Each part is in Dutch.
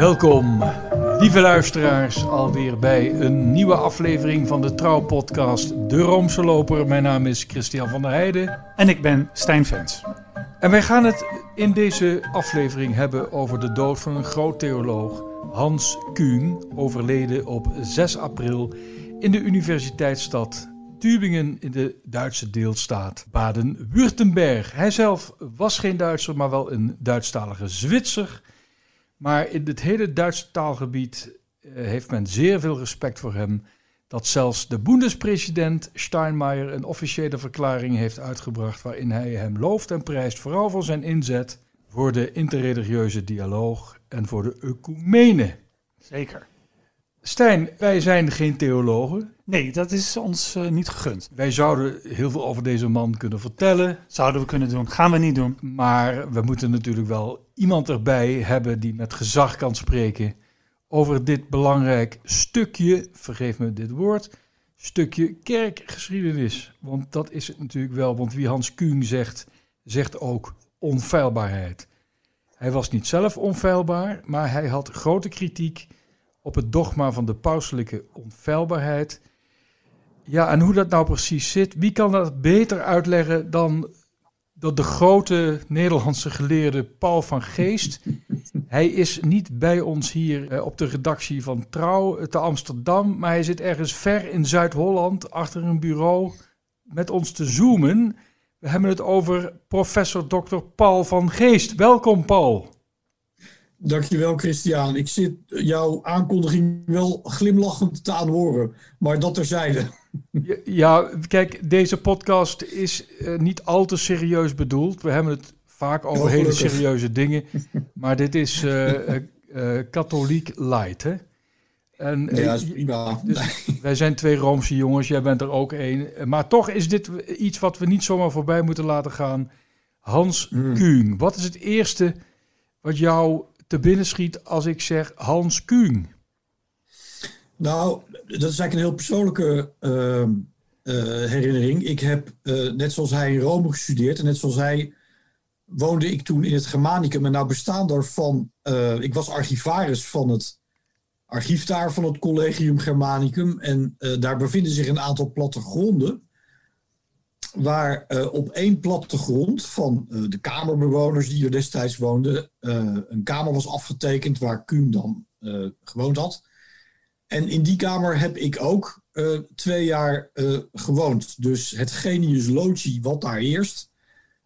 Welkom, lieve luisteraars, alweer bij een nieuwe aflevering van de Trouw-podcast De Roomse Loper. Mijn naam is Christian van der Heijden. En ik ben Stijn Vens. En wij gaan het in deze aflevering hebben over de dood van een groot theoloog, Hans Kuhn, overleden op 6 april in de universiteitsstad Tübingen in de Duitse deelstaat Baden-Württemberg. Hij zelf was geen Duitser, maar wel een Duitsstalige Zwitser. Maar in het hele Duitse taalgebied eh, heeft men zeer veel respect voor hem. Dat zelfs de Bundespresident Steinmeier een officiële verklaring heeft uitgebracht. waarin hij hem looft en prijst, vooral voor zijn inzet voor de interreligieuze dialoog en voor de ecumene. Zeker. Stijn, wij zijn geen theologen. Nee, dat is ons uh, niet gegund. Wij zouden heel veel over deze man kunnen vertellen. Zouden we kunnen doen, gaan we niet doen. Maar we moeten natuurlijk wel iemand erbij hebben die met gezag kan spreken over dit belangrijk stukje, vergeef me dit woord, stukje kerkgeschiedenis. Want dat is het natuurlijk wel, want wie Hans Kuhn zegt, zegt ook onfeilbaarheid. Hij was niet zelf onfeilbaar, maar hij had grote kritiek op het dogma van de pauselijke onfeilbaarheid. Ja, en hoe dat nou precies zit, wie kan dat beter uitleggen dan dat de grote Nederlandse geleerde Paul van Geest. Hij is niet bij ons hier eh, op de redactie van Trouw te Amsterdam, maar hij zit ergens ver in Zuid-Holland achter een bureau met ons te zoomen. We hebben het over professor Dr. Paul van Geest. Welkom, Paul. Dankjewel, Christian. Ik zit jouw aankondiging wel glimlachend te aanhoren, maar dat terzijde. Ja, kijk, deze podcast is uh, niet al te serieus bedoeld. We hebben het vaak over oh, hele serieuze dingen, maar dit is uh, uh, katholiek light, hè? En, ja, is prima. Dus wij zijn twee Roomse jongens, jij bent er ook één. Maar toch is dit iets wat we niet zomaar voorbij moeten laten gaan. Hans mm. Kuhn, wat is het eerste wat jou te binnen schiet als ik zeg Hans Kuhn? Nou, dat is eigenlijk een heel persoonlijke ehm, eh, herinnering. Ik heb, uh, net zoals hij in Rome gestudeerd en net zoals hij woonde ik toen in het Germanicum. En nou bestaan daarvan, uh, ik was archivaris van het archief daar van het Collegium Germanicum. En daar bevinden zich een aantal plattegronden. Waar op één plattegrond van de kamerbewoners die er destijds woonden, een kamer was afgetekend waar Kuhn dan gewoond had. En in die kamer heb ik ook twee jaar gewoond. Dus het genius loci wat daar heerst,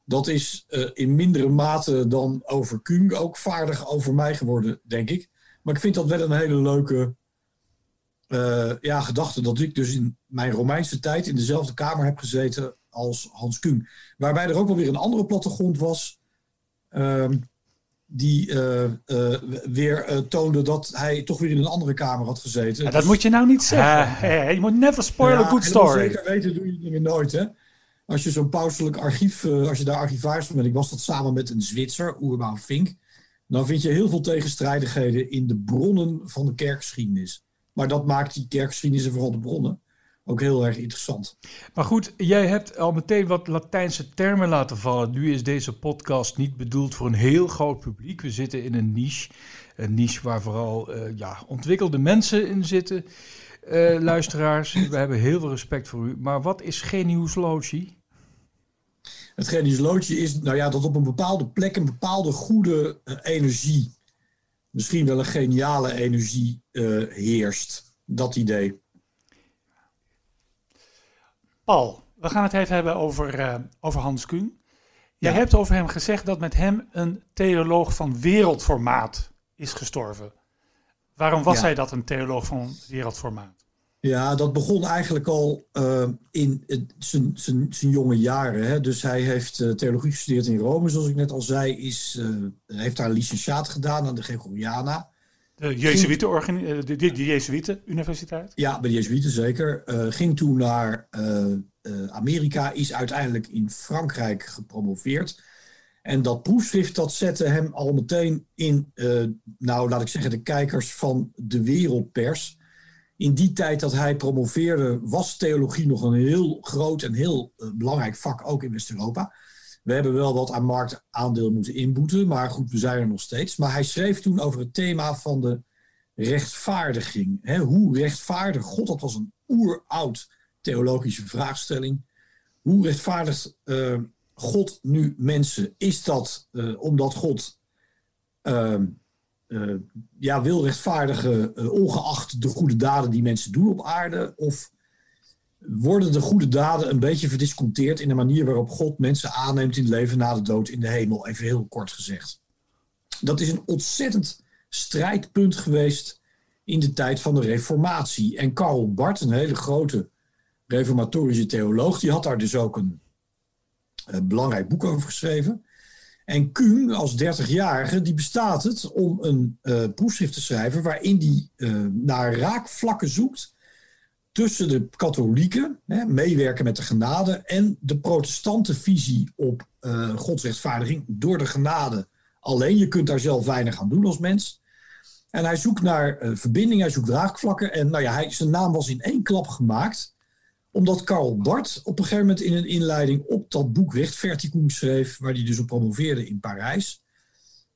dat is in mindere mate dan over Kung ook vaardig over mij geworden, denk ik. Maar ik vind dat wel een hele leuke ja, gedachte. Dat ik dus in mijn Romeinse tijd in dezelfde kamer heb gezeten als Hans Kung. Waarbij er ook wel weer een andere plattegrond was. Ehm, die uh, uh, weer uh, toonde dat hij toch weer in een andere kamer had gezeten. Ja, dat moet je nou niet zeggen. je moet never spoil a good story. Zeker weten doe je dingen nooit, hè. Als je zo'n pauselijk archief, als je daar archivaris bent, ik was dat samen met een Zwitser, Urban Fink, dan vind je heel veel tegenstrijdigheden in de bronnen van de kerkgeschiedenis. Maar dat maakt die kerkgeschiedenis en vooral de bronnen ook heel erg interessant. Maar goed, jij hebt al meteen wat Latijnse termen laten vallen. Nu is deze podcast niet bedoeld voor een heel groot publiek. We zitten in een niche. Een niche waar vooral uh, ja, ontwikkelde mensen in zitten. Uh, luisteraars, we hebben heel veel respect voor u. Maar wat is genius loci? Het genius loci is nou ja, dat op een bepaalde plek een bepaalde goede uh, energie, misschien wel een geniale energie heerst. Dat idee. Paul, we gaan het even hebben over, uh, over Hans Kuhn. Jij ja. hebt over hem gezegd dat met hem een theoloog van wereldformaat is gestorven. Waarom was ja. hij dat, een theoloog van wereldformaat? Ja, dat begon eigenlijk al uh, in zijn jonge jaren. Hè. Dus hij heeft uh, theologie gestudeerd in Rome, zoals ik net al zei. Is, heeft daar een licentiaat gedaan aan de Gregoriana. De Jezuïeten, eh, de, de, de Universiteit? Ja, bij de Jezuïeten zeker. Uh, ging toen naar uh, Amerika, is uiteindelijk in Frankrijk gepromoveerd. En dat proefschrift dat zette hem al meteen in, nou laat ik zeggen, de kijkers van de wereldpers. In die tijd dat hij promoveerde, was theologie nog een heel groot en heel belangrijk vak, ook in West-Europa. We hebben wel wat aan marktaandeel moeten inboeten, maar goed, we zijn er nog steeds. Maar hij schreef toen over het thema van de rechtvaardiging. Hoe rechtvaardig God, dat was een oeroud theologische vraagstelling. Hoe rechtvaardigt uh, God nu mensen? Is dat uh, omdat God uh, ja, wil rechtvaardigen, ongeacht de goede daden die mensen doen op aarde? Of worden de goede daden een beetje verdisconteerd in de manier waarop God mensen aanneemt in het leven na de dood in de hemel? Even heel kort gezegd. Dat is een ontzettend strijdpunt geweest in de tijd van de Reformatie. En Karl Barth, een hele grote reformatorische theoloog, die had daar dus ook een, een belangrijk boek over geschreven. En Kuhn, als 30-jarige, die bestaat het om een uh, proefschrift te schrijven waarin hij uh, naar raakvlakken zoekt tussen de katholieken, hè, meewerken met de genade, en de protestante visie op uh, godsrechtvaardiging door de genade alleen. Je kunt daar zelf weinig aan doen als mens. En hij zoekt naar uh, verbinding, hij zoekt raakvlakken. En nou ja, hij, zijn naam was in één klap gemaakt. Omdat Karl Barth op een gegeven moment in een inleiding op dat boek Rechtfertigung schreef, waar hij dus op promoveerde in Parijs,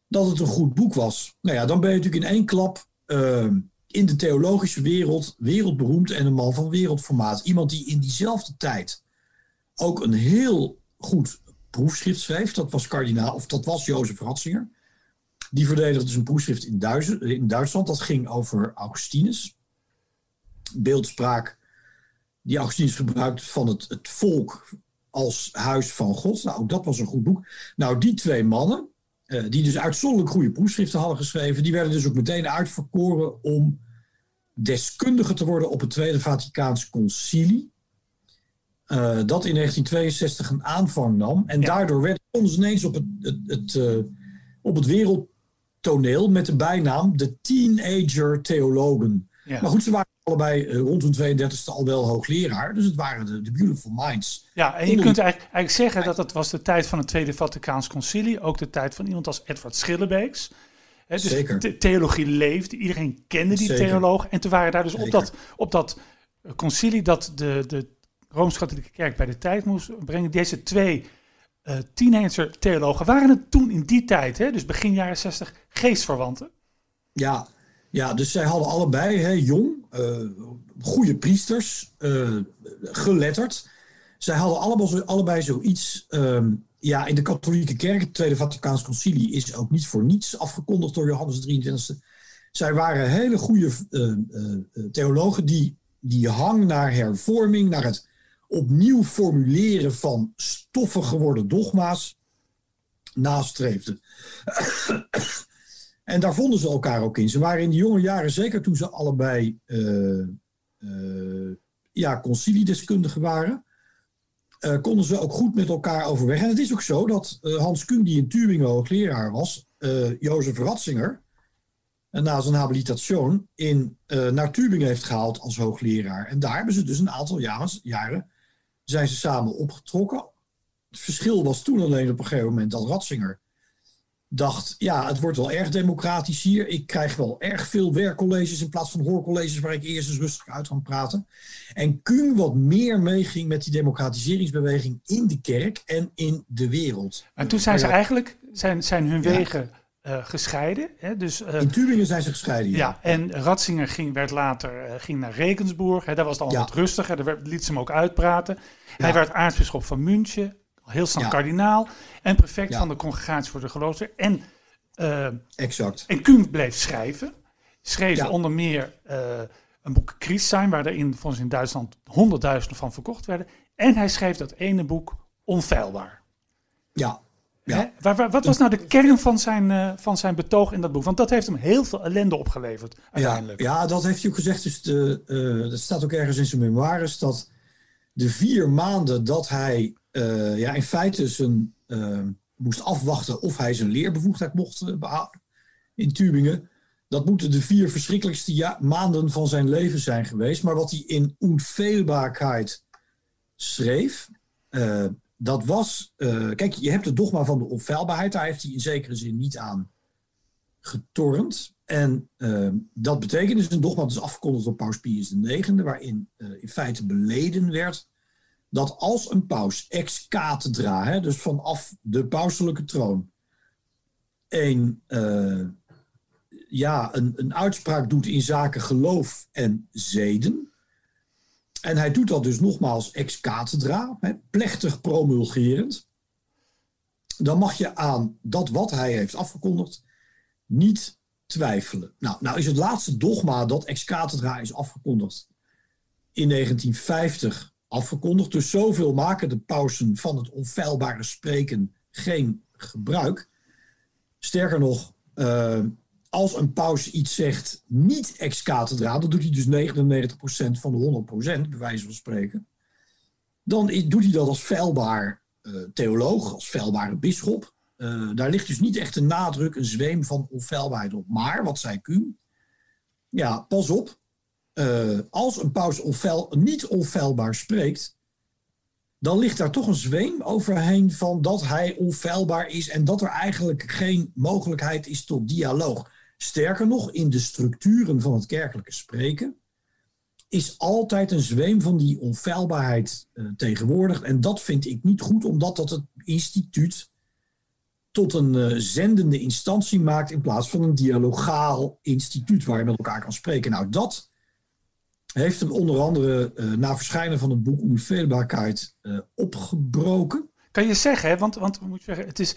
dat het een goed boek was. Nou ja, dan ben je natuurlijk in één klap uh, in de theologische wereld wereldberoemd en een man van wereldformaat. Iemand die in diezelfde tijd ook een heel goed proefschrift schreef. Dat was kardinaal, of dat was Jozef Ratzinger. Die verdedigde een proefschrift in, in Duitsland. Dat ging over Augustinus. Beeldspraak die Augustinus gebruikt van het, het volk als huis van God. Nou, ook dat was een goed boek. Nou, die twee mannen, die dus uitzonderlijk goede proefschriften hadden geschreven, die werden dus ook meteen uitverkoren om deskundige te worden op het Tweede Vaticaans Concilie. Uh, dat in 1962 een aanvang nam. En ja. daardoor werd ons ineens op het, het, het uh, op het wereldtoneel met de bijnaam de Teenager Theologen. Ja. Maar goed, ze waren allebei uh, rond hun 32e al wel hoogleraar. Dus het waren de, de Beautiful Minds. Ja, en je Onder... kunt eigenlijk, eigenlijk zeggen dat het was de tijd van het Tweede Vaticaans Concilie. Ook de tijd van iemand als Edward Schillebeeks. He, dus Zeker. De theologie leefde, iedereen kende die Zeker. theoloog. En toen waren daar dus op dat, op dat concilie dat de, de Rooms-Katholieke Kerk bij de tijd moest brengen. Deze twee uh, teenager theologen waren het toen in die tijd, hè, dus begin jaren 60, geestverwanten. Ja, ja, dus zij hadden allebei, hè, jong, uh, goede priesters, uh, geletterd. Zij hadden allebei, allebei zoiets. Um, ja, in de katholieke kerk, het Tweede Vaticaans Concilie, is ook niet voor niets afgekondigd door Johannes XXIII. Zij waren hele goede uh, theologen die, die hang naar hervorming, naar het opnieuw formuleren van stoffig geworden dogma's nastreefden. En daar vonden ze elkaar ook in. Ze waren in de jonge jaren, zeker toen ze allebei uh, uh, ja, conciliedeskundigen waren, uh, konden ze ook goed met elkaar overweg. En het is ook zo dat Hans Kuhn, die in Tübingen hoogleraar was, Jozef Ratzinger, na zijn habilitation in, naar Tübingen heeft gehaald als hoogleraar. En daar hebben ze dus een aantal jaren, jaren zijn ze samen opgetrokken. Het verschil was toen alleen op een gegeven moment dat Ratzinger dacht, ja, het wordt wel erg democratisch hier. Ik krijg wel erg veel werkcolleges in plaats van hoorcolleges waar ik eerst eens rustig uit kan praten. En Kuhn wat meer meeging met die democratiseringsbeweging in de kerk en in de wereld. En toen zijn ze eigenlijk, zijn, zijn hun wegen ja. uh, gescheiden. Hè? Dus, uh, in Tübingen zijn ze gescheiden. Ja, ja en Ratzinger ging, werd later uh, ging naar Regensburg. Hè? Daar was het al ja. wat rustiger. Daar werd, liet ze hem ook uitpraten. Hij werd aartsbisschop van München heel snel ja. kardinaal en prefect ja. van de congregatie voor de geloofden. En, uh, exact. en Kuhn bleef schrijven. Schreef ja. onder meer uh, een boek Christsein, waar er volgens in Duitsland honderdduizenden van verkocht werden. En hij schreef dat ene boek Onfeilbaar. Ja. ja. Hè? Waar, waar, wat was nou de kern van zijn, uh, van zijn betoog in dat boek? Want dat heeft hem heel veel ellende opgeleverd uiteindelijk. Ja, ja dat heeft hij ook gezegd. Dus de, dat staat ook ergens in zijn memoires, dat de vier maanden dat hij uh, ja, in feite zijn, uh, moest afwachten of hij zijn leerbevoegdheid mocht uh, behouden in Tübingen. Dat moeten de vier verschrikkelijkste maanden van zijn leven zijn geweest. Maar wat hij in onfeilbaarheid schreef, dat was... kijk, je hebt het dogma van de onfeilbaarheid. Daar heeft hij in zekere zin niet aan getornd. En dat betekent dus een dogma dat is afgekondigd door Paus Pius IX... waarin in feite beleden werd dat als een paus ex cathedra, dus vanaf de pauselijke troon, een, uh, ja, een, uitspraak doet in zaken geloof en zeden. En hij doet dat dus nogmaals ex cathedra, plechtig promulgerend. Dan mag je aan dat wat hij heeft afgekondigd niet twijfelen. Nou, nou is het laatste dogma dat ex cathedra is afgekondigd in 1950 afgekondigd. Dus zoveel maken de pausen van het onfeilbare spreken geen gebruik. Sterker nog, uh, als een paus iets zegt niet ex cathedra, dan doet hij dus 99% van de 100%, bij wijze van spreken. Dan doet hij dat als feilbaar uh, theoloog, als feilbare bisschop. Uh, daar ligt dus niet echt een nadruk, een zweem van onfeilbaarheid op. Maar, wat zei Kuhn? Ja, pas op. Uh, als een paus onfeil, niet onfeilbaar spreekt, dan ligt daar toch een zweem overheen van dat hij onfeilbaar is en dat er eigenlijk geen mogelijkheid is tot dialoog. Sterker nog, in de structuren van het kerkelijke spreken is altijd een zweem van die onfeilbaarheid uh, tegenwoordig. En dat vind ik niet goed, omdat dat het instituut tot een uh, zendende instantie maakt in plaats van een dialogaal instituut waar je met elkaar kan spreken. Nou, dat heeft hem onder andere uh, na verschijnen van het boek Onfeilbaarheid opgebroken. Kan je zeggen, hè, want, want moet zeggen, het is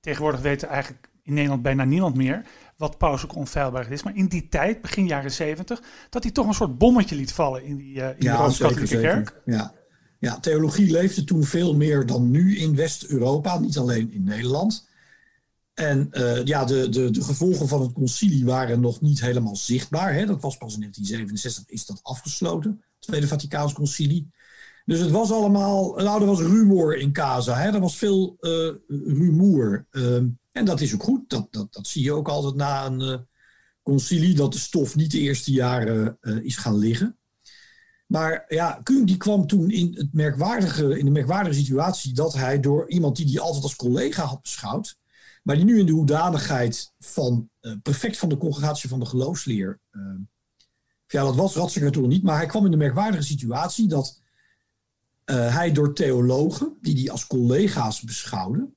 tegenwoordig weten eigenlijk in Nederland bijna niemand meer wat paus onfeilbaar is. Maar in die tijd, begin jaren zeventig, dat hij toch een soort bommetje liet vallen in, die, in ja, de Rooms-Katholieke Kerk. Ja. ja, theologie leefde toen veel meer dan nu in West-Europa, niet alleen in Nederland. En uh, ja, de, de, de gevolgen van het concilie waren nog niet helemaal zichtbaar. Hè. Dat was pas in 1967 is dat afgesloten, het Tweede Vaticaans Concilie. Dus het was allemaal, nou, er was rumoer in Casa. Hè. Er was veel uh, rumoer. Ehm, en dat is ook goed. Dat, dat, dat zie je ook altijd na een uh, concilie, dat de stof niet de eerste jaren is gaan liggen. Maar ja, Kuhn die kwam toen in, het merkwaardige, in de merkwaardige situatie dat hij door iemand die hij altijd als collega had beschouwd, maar die nu in de hoedanigheid van uh, prefect van de congregatie van de geloofsleer, ja, dat was Ratzinger toen niet, maar hij kwam in de merkwaardige situatie dat hij door theologen, die hij als collega's beschouwde,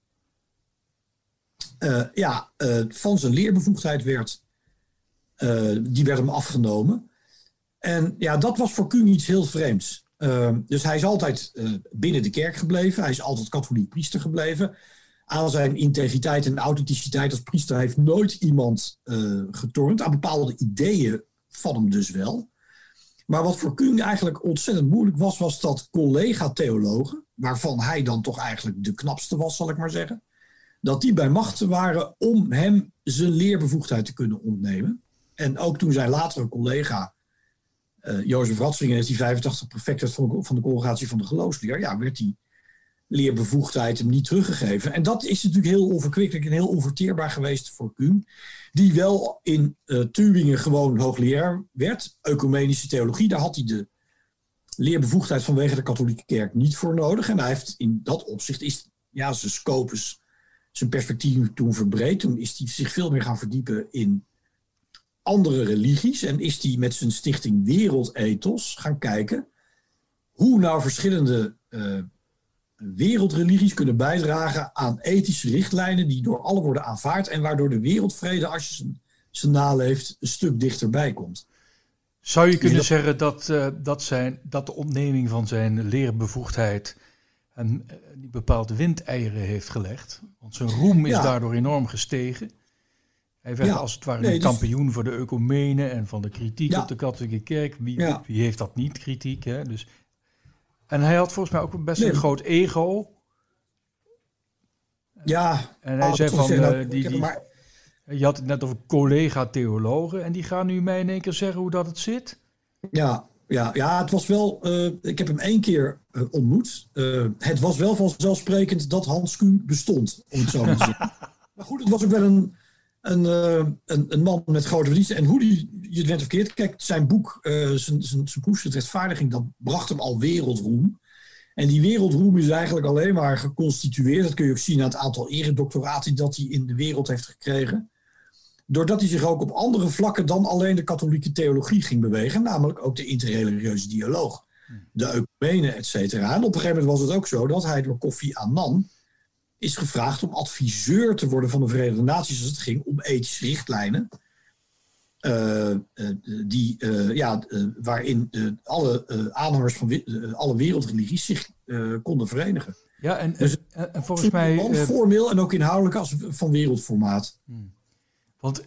uh, ja, van zijn leerbevoegdheid werd. Die werd hem afgenomen. En ja, dat was voor Kuhn iets heel vreemds. dus hij is altijd binnen de kerk gebleven. Hij is altijd katholiek priester gebleven. Aan zijn integriteit en authenticiteit als priester heeft nooit iemand getornd. Aan bepaalde ideeën van hem dus wel. Maar wat voor Kuhn eigenlijk ontzettend moeilijk was, was dat collega-theologen, waarvan hij dan toch eigenlijk de knapste was, zal ik maar zeggen dat die bij machten waren om hem zijn leerbevoegdheid te kunnen ontnemen. En ook toen zijn latere collega uh, Jozef Ratzinger die 85 prefect van van de congregatie van de geloofsleer, ja, werd die leerbevoegdheid hem niet teruggegeven. En dat is natuurlijk heel onverkwikkelijk en heel onverteerbaar geweest voor Kuhn, die wel in uh, Tübingen gewoon hoogleraar werd, ecumenische theologie. Daar had hij de leerbevoegdheid vanwege de katholieke kerk niet voor nodig. En hij heeft in dat opzicht is ja, zijn scopus zijn perspectief toen verbreed. Toen is hij zich veel meer gaan verdiepen in andere religies. En is hij met zijn stichting Wereldethos gaan kijken hoe nou verschillende uh, wereldreligies kunnen bijdragen aan ethische richtlijnen die door alle worden aanvaard en waardoor de wereldvrede, als je ze, naleeft, een stuk dichterbij komt. Zou je kunnen zeggen dat, uh, dat, zijn, dat de ontneming van zijn leerbevoegdheid en uh, die bepaalde windeieren heeft gelegd. Want zijn roem is daardoor enorm gestegen. Hij werd als het ware een dus- kampioen voor de ecumenen en van de kritiek op de katholieke kerk. Wie, wie heeft dat niet, kritiek? Hè? Dus, en hij had volgens mij ook best een groot ego. Ja. En hij zei van, uh, die, die, maar... je had het net over collega-theologen. En die gaan nu mij in één keer zeggen hoe dat het zit. Ja, ja, ja, het was wel. Uh, ik heb hem één keer uh, ontmoet. Het was wel vanzelfsprekend dat Hans Kuhn bestond, om het zo te zeggen. maar goed, het was ook wel een, een, een, een, man met grote verdiensten. En hoe die, je het bent verkeerd, kijk, zijn boek, zijn, zijn, zijn proefschrift Rechtvaardiging, dat bracht hem al wereldroem. En die wereldroem is eigenlijk alleen maar geconstitueerd. Dat kun je ook zien aan het aantal eredoctoraten dat hij in de wereld heeft gekregen doordat hij zich ook op andere vlakken dan alleen de katholieke theologie ging bewegen, namelijk ook de interreligieuze dialoog. de ecumene, et cetera. En op een gegeven moment was het ook zo dat hij door Kofi Annan is gevraagd om adviseur te worden van de Verenigde Naties als het ging om ethische richtlijnen. Uh, die, uh, ja, waarin alle aanhangers van alle wereldreligies zich konden verenigen. Ja, en, dus, en, volgens mij. formeel en ook inhoudelijk als van wereldformaat. Hmm. Want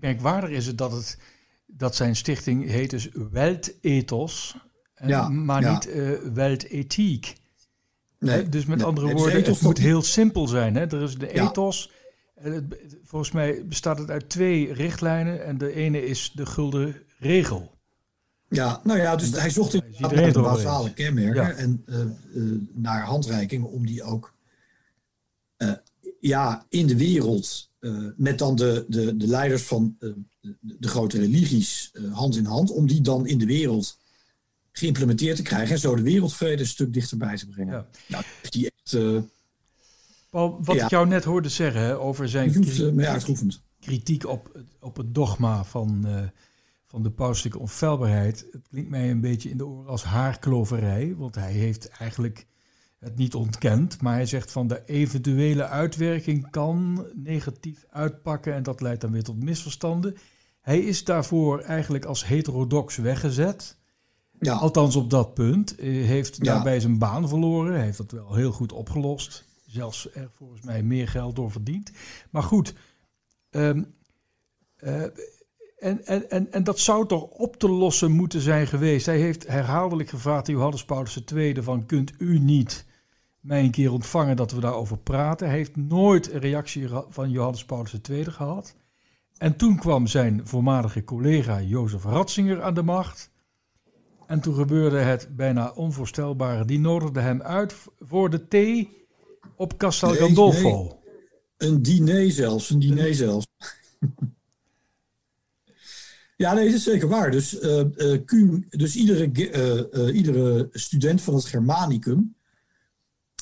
merkwaardig is het dat, het dat zijn stichting heet dus Weltethos, ja, maar niet Weltethiek. Nee, dus met andere woorden, het moet heel simpel zijn. Hè? Er is de ethos. Volgens mij bestaat het uit twee richtlijnen. En de ene is de gulden regel. Ja, nou ja, dus hij zocht inderdaad naar de basale kenmerken en uh, naar handreikingen om die ook uh, ja, in de wereld met dan de, de, de leiders van de, de, grote religies hand in hand, om die dan in de wereld geïmplementeerd te krijgen en zo de wereldvrede een stuk dichterbij te brengen. Ja. Nou, die echt. Uh, Paul, wat ik jou net hoorde zeggen over zijn kritiek, kritiek op, op het dogma van, uh, van de pauselijke onfeilbaarheid. Het klinkt mij een beetje in de oren als haarkloverij, want hij heeft eigenlijk het niet ontkend, maar hij zegt van de eventuele uitwerking kan negatief uitpakken en dat leidt dan weer tot misverstanden. Hij is daarvoor eigenlijk als heterodox weggezet. Ja. Althans op dat punt. heeft daarbij zijn baan verloren. Hij heeft dat wel heel goed opgelost. Zelfs er volgens mij meer geld door verdiend. Maar goed. Ehm, eh, en, en, en, en dat zou toch op te lossen moeten zijn geweest. Hij heeft herhaaldelijk gevraagd aan Johannes Paulus II van kunt u niet mij een keer ontvangen dat we daarover praten. Hij heeft nooit een reactie van Johannes Paulus II gehad. En toen kwam zijn voormalige collega Jozef Ratzinger aan de macht. En toen gebeurde het bijna onvoorstelbare. Die nodigde hem uit voor de thee op Castel Gandolfo. Een diner zelfs, een diner zelfs. ja, nee, dat is zeker waar. Dus, uh, dus iedere, uh, iedere student van het Germanicum...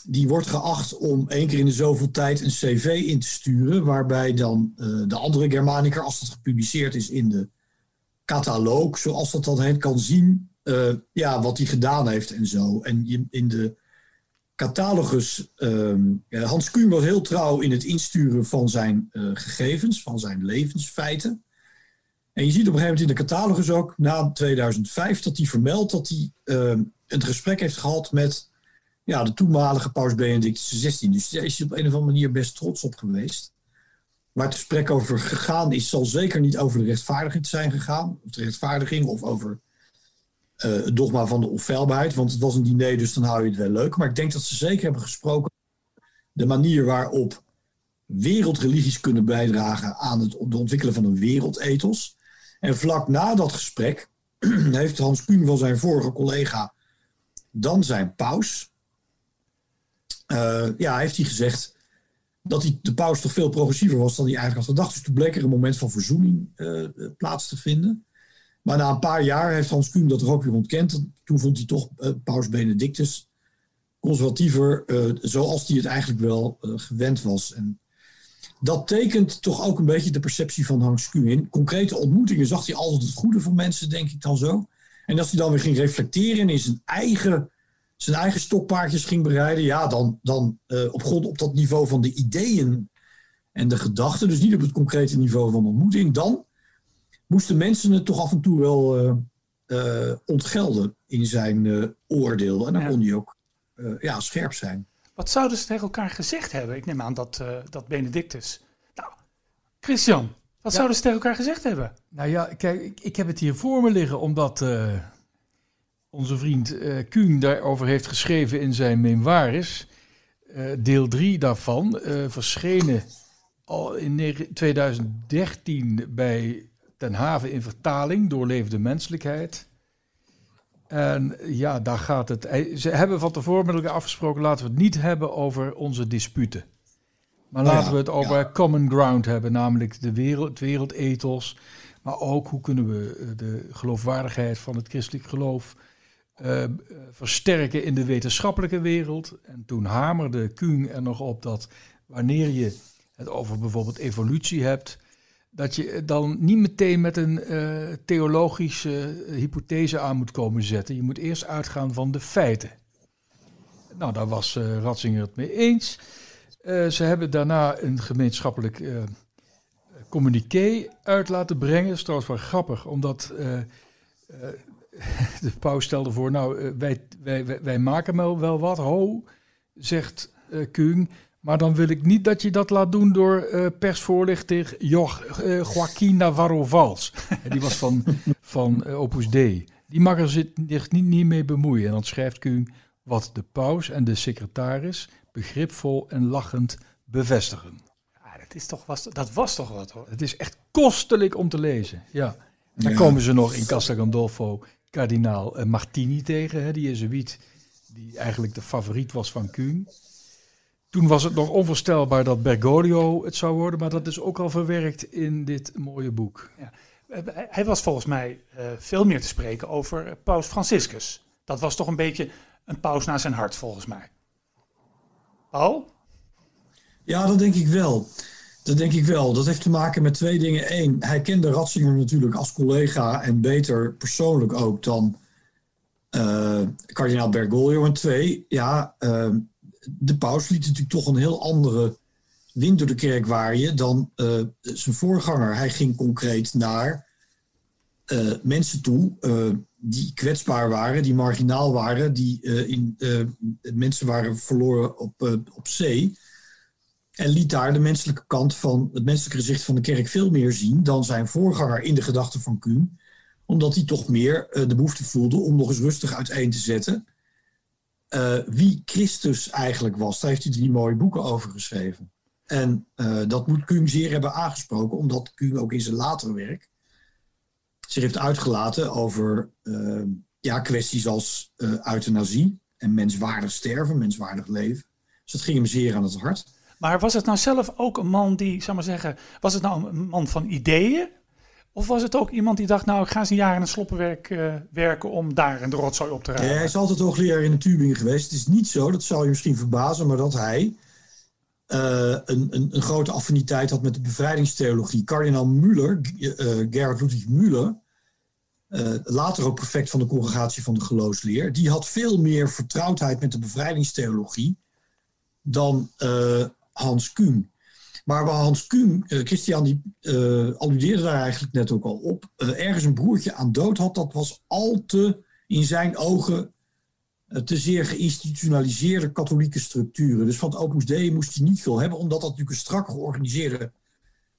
die wordt geacht om één keer in de zoveel tijd een cv in te sturen... waarbij dan de andere Germanicus, als dat gepubliceerd is in de catalogus... zoals dat dan heet, kan zien uh, ja, wat hij gedaan heeft en zo. En in de catalogus, uh, Hans Kuhn was heel trouw in het insturen van zijn uh, gegevens, van zijn levensfeiten. En je ziet op een gegeven moment in de catalogus ook, na 2005, dat hij vermeldt dat hij ehm, een gesprek heeft gehad met ja, de toenmalige paus Benedictus XVI. Dus daar is hij op een of andere manier best trots op geweest. Waar het gesprek over gegaan is, zal zeker niet over de rechtvaardiging zijn gegaan. Of de rechtvaardiging of over uh, het dogma van de onfeilbaarheid. Want het was een diner, dus dan hou je het wel leuk. Maar ik denk dat ze zeker hebben gesproken de manier waarop wereldreligies kunnen bijdragen aan het ontwikkelen van een wereldethos. En vlak na dat gesprek heeft Hans Kuhn van zijn vorige collega dan zijn paus. Uh, ja, heeft hij gezegd dat hij, de paus toch veel progressiever was dan hij eigenlijk had gedacht. Dus toen bleek er een moment van verzoening uh, plaats te vinden. Maar na een paar jaar heeft Hans Kuhn dat er ook weer ontkend. Toen vond hij toch uh, Paus Benedictus conservatiever, uh, zoals hij het eigenlijk wel uh, gewend was. En dat tekent toch ook een beetje de perceptie van Hans Kuhn. In concrete ontmoetingen zag hij altijd het goede van mensen, denk ik dan zo. En als hij dan weer ging reflecteren en in zijn eigen, zijn eigen stokpaardjes ging bereiden, ja, dan, dan op grond op dat niveau van de ideeën en de gedachten, dus niet op het concrete niveau van ontmoeting, dan moesten mensen het toch af en toe wel uh, ontgelden in zijn uh, oordeel. En dan kon hij ook ja, scherp zijn. Wat zouden ze tegen elkaar gezegd hebben? Ik neem aan dat, dat Benedictus. Nou, Christian, wat zouden ze tegen elkaar gezegd hebben? Nou ja, kijk, ik, ik heb het hier voor me liggen, omdat onze vriend uh, Kuhn daarover heeft geschreven in zijn memoires. deel 3 daarvan, verschenen al in 2013 bij ten Haven in vertaling door Levende Menselijkheid. En ja, daar gaat het. Ze hebben van tevoren met elkaar afgesproken, laten we het niet hebben over onze disputen. Maar laten we het over common ground hebben, namelijk de wereld, het wereldethos. Maar ook hoe kunnen we eh, de geloofwaardigheid van het christelijk geloof uh, versterken in de wetenschappelijke wereld. En toen hamerde Kuhn er nog op dat wanneer je het over bijvoorbeeld evolutie hebt, dat je dan niet meteen met een uh, theologische hypothese aan moet komen zetten. Je moet eerst uitgaan van de feiten. Nou, daar was uh, Ratzinger het mee eens. Ze hebben daarna een gemeenschappelijk communiqué uit laten brengen. Dat is trouwens wel grappig, omdat de paus stelde voor, nou, wij, wij, wij, maken wel, wel wat, ho, zegt uh, Kung. Maar dan wil ik niet dat je dat laat doen door uh, persvoorlichter jo uh, Joaquin Navarro Vals. die was van, van uh, Opus Dei. Die mag er zich niet, niet mee bemoeien. En dan schrijft Kung wat de paus en de secretaris begripvol en lachend bevestigen. Ja, dat, is toch, was, dat was toch wat hoor. Het is echt kostelijk om te lezen. Ja. Dan komen ze nog in Castel Gandolfo kardinaal Martini tegen, hè, die jezuïet die eigenlijk de favoriet was van Kuhn. Toen was het nog onvoorstelbaar dat Bergoglio het zou worden, maar dat is ook al verwerkt in dit mooie boek. Ja. Hij was volgens mij uh, veel meer te spreken over Paus Franciscus. Dat was toch een beetje een paus naar zijn hart, volgens mij. Paul? Ja, dat denk ik wel. Dat denk ik wel. Dat heeft te maken met twee dingen. Eén, hij kende Ratzinger natuurlijk als collega en beter persoonlijk ook dan uh, kardinaal Bergoglio. En twee, ja, uh, de paus liet natuurlijk toch een heel andere wind door de kerk waaien dan uh, zijn voorganger. Hij ging concreet naar mensen toe die kwetsbaar waren, die marginaal waren, die in, mensen waren verloren op, op zee. En liet daar de menselijke kant van het menselijke gezicht van de kerk veel meer zien dan zijn voorganger in de gedachten van Kuhn omdat hij toch meer de behoefte voelde om nog eens rustig uiteen te zetten uh, wie Christus eigenlijk was. Daar heeft hij drie mooie boeken over geschreven. En uh, dat moet Kuhn zeer hebben aangesproken, omdat Kuhn ook in zijn latere werk zich heeft uitgelaten over ja, kwesties als euthanasie en menswaardig sterven, menswaardig leven. Dus dat ging hem zeer aan het hart. Maar was het nou zelf ook een man die, zou maar zeggen, was het nou een man van ideeën? Of was het ook iemand die dacht, nou, ik ga eens een jaar in het sloppenwerk uh, werken om daar in de rotzooi op te rijden? Ja, hij is altijd hoogleraar in de Tübingen geweest. Het is niet zo, dat zou je misschien verbazen, maar dat hij uh, een, een, een, grote affiniteit had met de bevrijdingstheologie. Kardinaal Müller, uh, Gerhard Ludwig Müller, later ook prefect van de congregatie van de geloofsleer, die had veel meer vertrouwdheid met de bevrijdingstheologie dan Hans Kuhn. Maar waar Hans Kuhn, uh, Christian, die uh, alludeerde daar eigenlijk net ook al op, uh, ergens een broertje aan dood had, dat was al te, in zijn ogen, te zeer geïnstitutionaliseerde katholieke structuren. Dus van het Opus Dei moest hij niet veel hebben, omdat dat natuurlijk een strak georganiseerde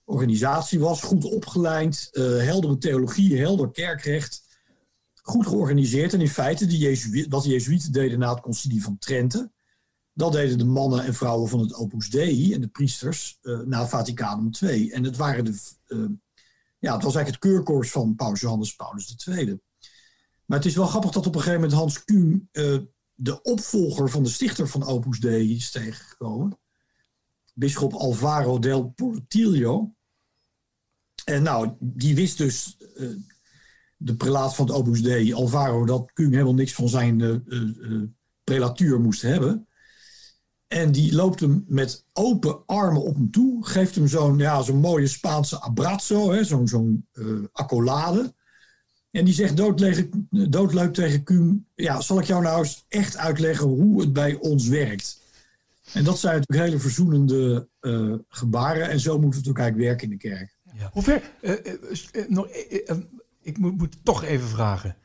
organisatie was, goed opgeleid, heldere theologie, helder kerkrecht, goed georganiseerd. En in feite, Jezuï wat de Jezuïeten deden na het concilie van Trente, dat deden de mannen en vrouwen van het Opus Dei en de priesters uh, na Vaticanum II. En het, waren de, uh, ja, het was eigenlijk het keurkorps van Paus Johannes Paulus II. Maar het is wel grappig dat op een gegeven moment Hans Kuhn, uh, de opvolger van de stichter van Opus Dei, is tegengekomen. Bisschop Alvaro del Portillo. En nou, die wist dus, de prelaat van het Opus Dei, Alvaro, dat Kuhn helemaal niks van zijn prelatuur moest hebben. En die loopt hem met open armen op hem toe. Geeft hem zo'n ja, zo'n mooie Spaanse abrazo, zo'n zo'n uh, accolade. En die zegt doodleuk tegen Kuhn... Ja, zal ik jou nou eens echt uitleggen hoe het bij ons werkt? En dat zijn natuurlijk hele verzoenende uh, gebaren. En zo moet het ook eigenlijk werken in de kerk. Hoe ver... Uh, nog, ik moet, moet toch even vragen.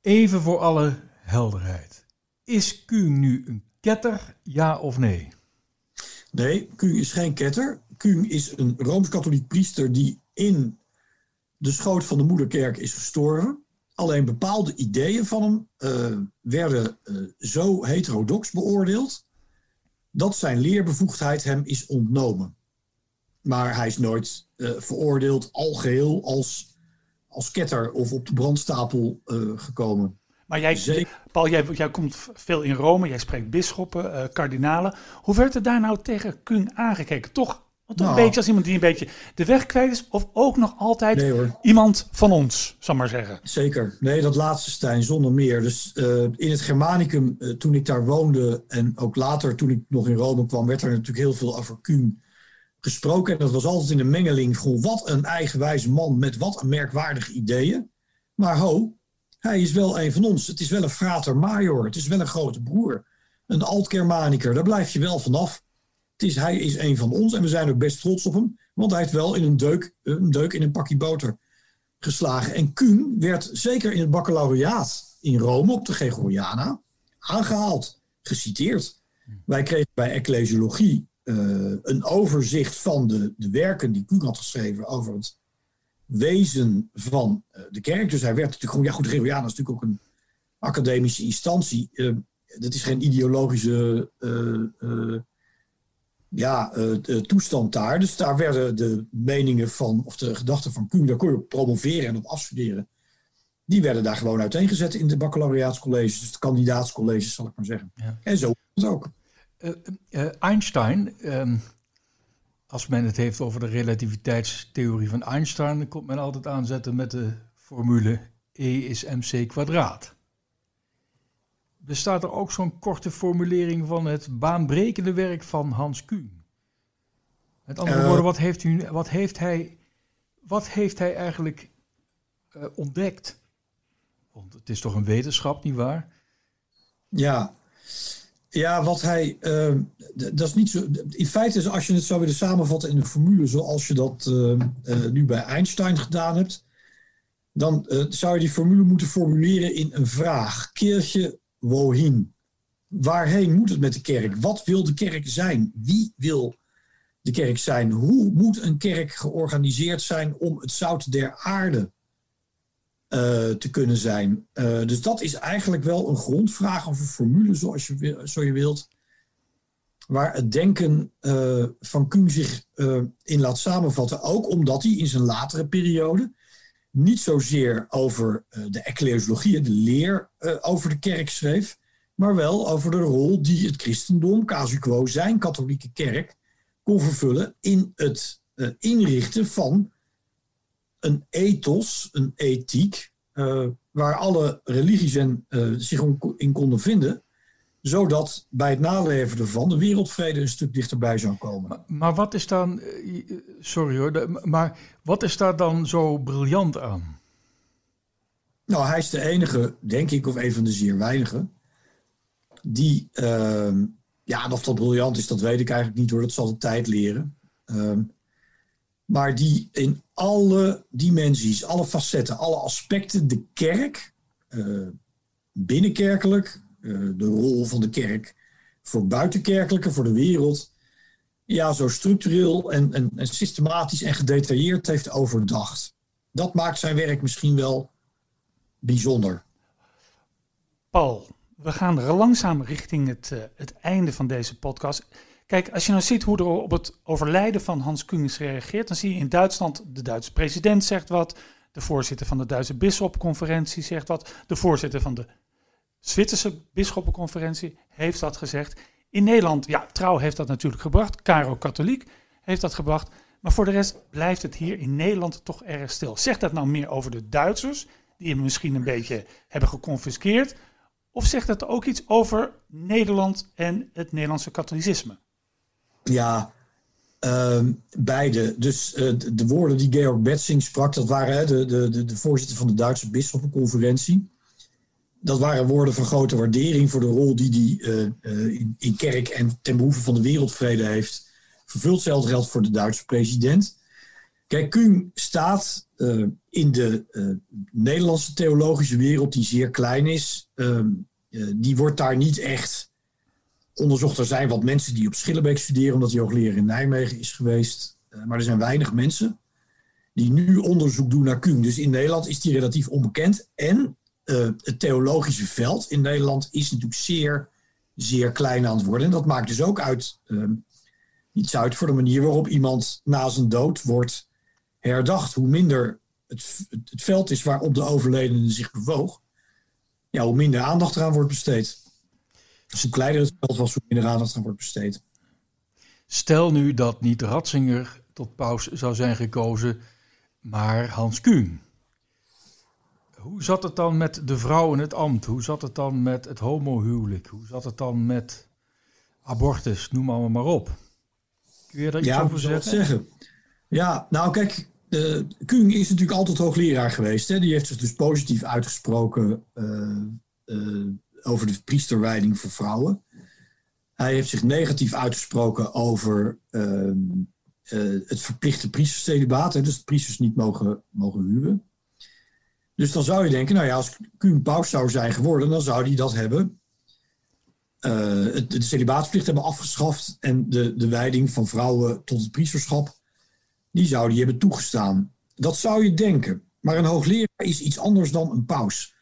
Even voor alle helderheid. Is Kuhn nu een Ketter, ja of nee? Nee, Kuhn is geen ketter. Kuhn is een rooms-katholiek priester die in de schoot van de moederkerk is gestorven. Alleen bepaalde ideeën van hem uh, werden uh, zo heterodox beoordeeld dat zijn leerbevoegdheid hem is ontnomen. Maar hij is nooit uh, veroordeeld algeheel als, als ketter of op de brandstapel gekomen. Maar jij, Paul, jij, jij, komt veel in Rome, jij spreekt bisschoppen, uh, kardinalen. Hoe werd er daar nou tegen Kuhn aangekeken? Toch, toch nou, een beetje als iemand die een beetje de weg kwijt is, of ook nog altijd nee, iemand van ons, zal maar zeggen? Zeker. Nee, dat laatste Stijn, zonder meer. Dus uh, in het Germanicum, uh, toen ik daar woonde en ook later toen ik nog in Rome kwam, werd er natuurlijk heel veel over Kuhn gesproken. En dat was altijd in een mengeling van wat een eigenwijze man met wat een merkwaardige ideeën. Maar ho, hij is wel een van ons. Het is wel een frater major. Het is wel een grote broer. Een alt-Germanicus. Daar blijf je wel vanaf. Het is, hij is een van ons en we zijn ook best trots op hem. Want hij heeft wel in een deuk, een deuk in een pakje boter geslagen. En Kuhn werd zeker in het baccalaureaat in Rome op de Gregoriana aangehaald, geciteerd. Wij kregen bij ecclesiologie uh, een overzicht van de, de werken die Kuhn had geschreven over het wezen van uh, de kerk. Dus hij werd natuurlijk gewoon, ja goed, de Gregoriana is natuurlijk ook een academische instantie. Uh, dat is geen ideologische ja, toestand daar. Dus daar werden de meningen van, of de gedachten van Kuhn, daar kon je op promoveren en op afstuderen. Die werden daar gewoon uiteengezet in de baccalaureaatscolleges, dus de kandidaatscolleges, zal ik maar zeggen. Ja. En zo is het ook. Einstein, uh, als men het heeft over de relativiteitstheorie van Einstein, dan komt men altijd aanzetten met de formule E is mc kwadraat. Bestaat er ook zo'n korte formulering van het baanbrekende werk van Hans Kuhn? Met andere woorden, wat heeft, u, wat heeft, hij, wat heeft hij eigenlijk ontdekt? Want het is toch een wetenschap, nietwaar? Ja, ja, wat hij. Uh, dat is niet zo. In feite, als je het zou willen samenvatten in een formule zoals je dat uh, uh, nu bij Einstein gedaan hebt, dan zou je die formule moeten formuleren in een vraag. Keertje wohin? Waarheen moet het met de kerk? Wat wil de kerk zijn? Wie wil de kerk zijn? Hoe moet een kerk georganiseerd zijn om het zout der aarde uh, te kunnen zijn. Uh, dus dat is eigenlijk wel een grondvraag of een formule, zoals je, zo je wilt, waar het denken uh, van Kuhn zich in laat samenvatten. Ook omdat hij in zijn latere periode niet zozeer over de ecclesiologie, de leer over de kerk schreef, maar wel over de rol die het christendom, casu quo, zijn katholieke kerk, kon vervullen in het inrichten van een ethos, een ethiek, uh, waar alle religies en, uh, zich in konden vinden, zodat bij het naleven ervan de wereldvrede een stuk dichterbij zou komen. Maar, maar wat is dan, eh, sorry hoor, maar wat is daar dan zo briljant aan? Nou, hij is de enige, denk ik, of een van de zeer weinigen, die, uh, ja, of dat briljant is, dat weet ik eigenlijk niet hoor, dat zal de tijd leren. Uh, maar die in alle dimensies, alle facetten, alle aspecten de kerk, uh, binnenkerkelijk, uh, de rol van de kerk voor buitenkerkelijke, voor de wereld, ja, zo structureel en, en, systematisch en gedetailleerd heeft overdacht. Dat maakt zijn werk misschien wel bijzonder. Paul, we gaan langzaam richting het, uh, het einde van deze podcast. Kijk, als je nou ziet hoe er op het overlijden van Hans Kuhn reageert, dan zie je in Duitsland de Duitse president zegt wat, de voorzitter van de Duitse bisschopconferentie zegt wat, de voorzitter van de Zwitserse bisschoppenconferentie heeft dat gezegd. In Nederland, ja, Trouw heeft dat natuurlijk gebracht, Caro Katholiek heeft dat gebracht, maar voor de rest blijft het hier in Nederland toch erg stil. Zegt dat nou meer over de Duitsers, die hem misschien een beetje hebben geconfiskeerd, of zegt dat ook iets over Nederland en het Nederlandse katholicisme? Ja, uh, beide. Dus uh, de, woorden die Georg Betzing sprak, dat waren de, de, de, voorzitter van de Duitse bisschoppenconferentie. Dat waren woorden van grote waardering voor de rol die hij uh, in, in, kerk en ten behoeve van de wereldvrede heeft vervuld. Hetzelfde geldt voor de Duitse president. Kijk, Kuhn staat in de Nederlandse theologische wereld, die zeer klein is. Ehm, die wordt daar niet echt onderzocht. Er zijn wat mensen die op Schillebeek studeren, omdat hij hoogleraar in Nijmegen is geweest. Uh, maar er zijn weinig mensen die nu onderzoek doen naar Kuhn. Dus in Nederland is die relatief onbekend. En uh, het theologische veld in Nederland is natuurlijk zeer, zeer klein aan het worden. En dat maakt dus ook uit, uh, iets uit voor de manier waarop iemand na zijn dood wordt herdacht. Hoe minder het, het veld is waarop de overledene zich bewoog, ja, hoe minder aandacht eraan wordt besteed. Dus hoe kleiner het veld was, hoe minder aandacht aan wordt besteed. Stel nu dat niet Ratzinger tot paus zou zijn gekozen, maar Hans Kuhn. Hoe zat het dan met de vrouw in het ambt? Hoe zat het dan met het homohuwelijk? Hoe zat het dan met abortus? Noem allemaal maar op. Kun je daar iets ja, over zeggen? zeggen? Ja, nou kijk, uh, Kung is natuurlijk altijd hoogleraar geweest. Hè? Die heeft zich dus positief uitgesproken over de priesterwijding voor vrouwen. Hij heeft zich negatief uitgesproken over ehm, het verplichte priestercelibaat. Dus dat priesters niet mogen, mogen huwen. Dus dan zou je denken, nou ja, als Kuhn paus zou zijn geworden, dan zou hij dat hebben. Uh, het, de celibaatsplicht hebben afgeschaft en de, de wijding van vrouwen tot het priesterschap, die zou die hebben toegestaan. Dat zou je denken. Maar een hoogleraar is iets anders dan een paus.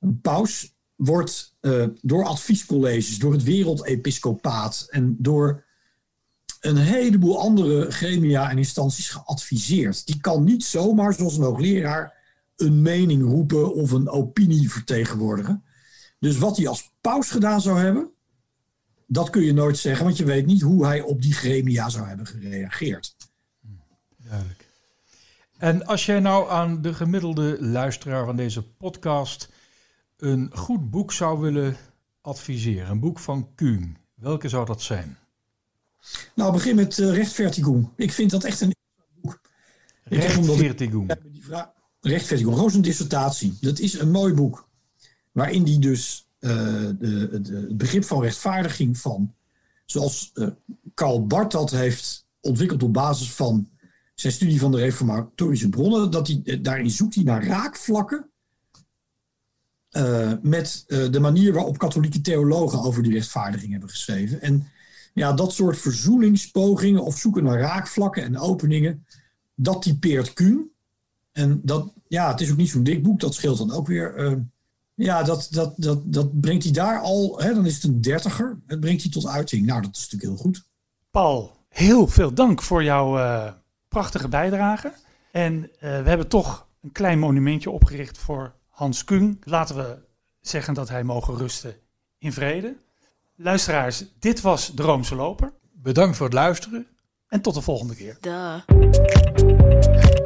Een paus wordt uh, door adviescolleges, door het wereldepiscopaat en door een heleboel andere gremia en instanties geadviseerd. Die kan niet zomaar, zoals een hoogleraar, een mening roepen of een opinie vertegenwoordigen. Dus wat hij als paus gedaan zou hebben, dat kun je nooit zeggen, want je weet niet hoe hij op die gremia zou hebben gereageerd. Duidelijk. En als jij nou aan de gemiddelde luisteraar van deze podcast een goed boek zou willen adviseren, een boek van Kuhn, welke zou dat zijn? Nou, begin met uh, Rechtfertigung. Ik vind dat echt een boek. Rechtfertigung, gewoon een dissertatie. Dat is een mooi boek. Waarin die dus uh, de, het begrip van rechtvaardiging van, zoals uh, Karl Barth dat heeft ontwikkeld op basis van zijn studie van de reformatorische bronnen, dat hij, eh, daarin zoekt hij naar raakvlakken uh, met uh, de manier waarop katholieke theologen over die rechtvaardiging hebben geschreven. En ja, dat soort verzoeningspogingen of zoeken naar raakvlakken en openingen, dat typeert Kuhn. En dat, ja, het is ook niet zo'n dik boek, dat scheelt dan ook weer. Uh, ja, dat, dat, dat, dat brengt hij daar al, hè, dan is het een dertiger. Het brengt hij tot uiting. Nou, dat is natuurlijk heel goed. Paul, heel veel dank voor jouw prachtige bijdrage. En we hebben toch een klein monumentje opgericht voor Hans Kung. Laten we zeggen dat hij mogen rusten in vrede. Luisteraars, dit was De Roomse Loper. Bedankt voor het luisteren. En tot de volgende keer. Duh.